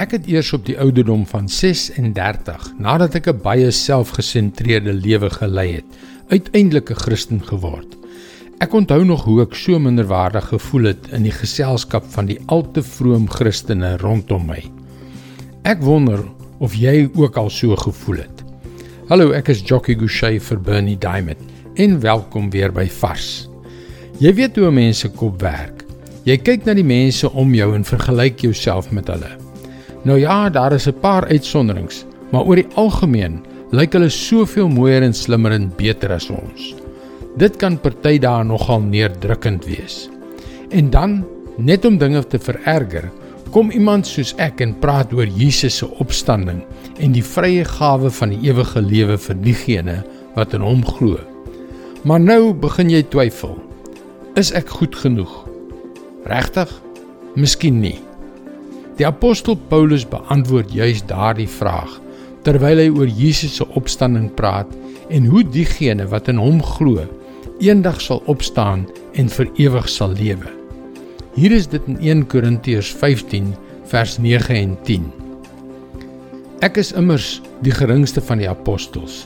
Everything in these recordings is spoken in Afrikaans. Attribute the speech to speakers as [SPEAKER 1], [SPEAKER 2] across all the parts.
[SPEAKER 1] Ek het eers op die ouderdom van 36, nadat ek 'n baie selfgesentreerde lewe gelei het, uiteindelik 'n Christen geword. Ek onthou nog hoe ek so minderwaardig gevoel het in die geselskap van die al te vroom Christene rondom my. Ek wonder of jy ook al so gevoel het. Hallo, ek is Jockey Gouchee vir Bernie Diamond en welkom weer by Vars. Jy weet hoe mense kop werk. Jy kyk na die mense om jou en vergelyk jouself met hulle. Nou ja, daar is 'n paar uitsonderings, maar oor die algemeen lyk hulle soveel mooier en slimmer en beter as ons. Dit kan party daar nogal neerdrukkend wees. En dan, net om dinge te vererger, kom iemand soos ek en praat oor Jesus se opstanding en die vrye gawe van die ewige lewe vir diegene wat in hom glo. Maar nou begin jy twyfel. Is ek goed genoeg? Regtig? Miskien nie. Die apostel Paulus beantwoord juis daardie vraag terwyl hy oor Jesus se opstanding praat en hoe diegene wat in hom glo eendag sal opstaan en vir ewig sal lewe. Hier is dit in 1 Korintiërs 15 vers 9 en 10. Ek is immers die geringste van die apostels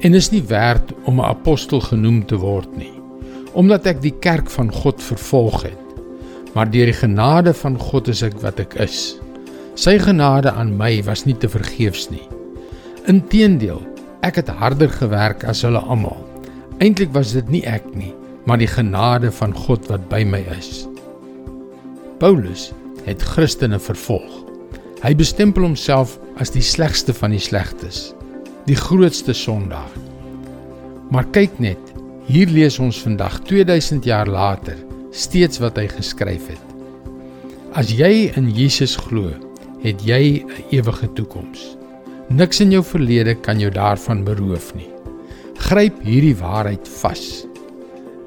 [SPEAKER 1] en is nie werd om 'n apostel genoem te word nie omdat ek die kerk van God vervolg het maar deur die genade van God is ek wat ek is. Sy genade aan my was nie te vergeefs nie. Inteendeel, ek het harder gewerk as hulle almal. Eintlik was dit nie ek nie, maar die genade van God wat by my is. Paulus het Christene vervolg. Hy bestempel homself as die slegste van die slegtes, die grootste sondaar. Maar kyk net, hier lees ons vandag 2000 jaar later steeds wat hy geskryf het. As jy in Jesus glo, het jy 'n ewige toekoms. Niks in jou verlede kan jou daarvan beroof nie. Gryp hierdie waarheid vas.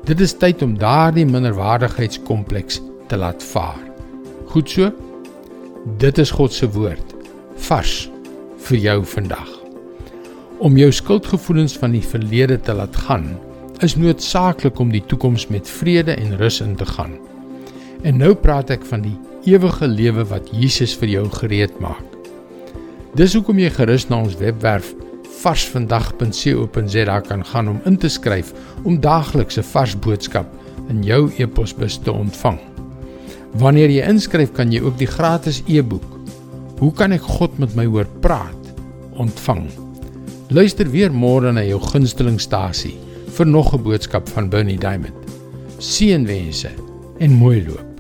[SPEAKER 1] Dit is tyd om daardie minderwaardigheidskompleks te laat vaar. Goed so? Dit is God se woord vars vir jou vandag. Om jou skuldgevoelens van die verlede te laat gaan is noodsaaklik om die toekoms met vrede en rus in te gaan. En nou praat ek van die ewige lewe wat Jesus vir jou gereed maak. Dis hoekom jy gerus na ons webwerf varsvandag.co.za kan gaan om in te skryf om daaglikse vars boodskap in jou e-posbus te ontvang. Wanneer jy inskryf, kan jy ook die gratis e-boek Hoe kan ek God met my hoor praat ontvang. Luister weer môre na jou gunstelingstasie vir nog 'n boodskap van Bernie Diamond. Seënwense en mooi loop.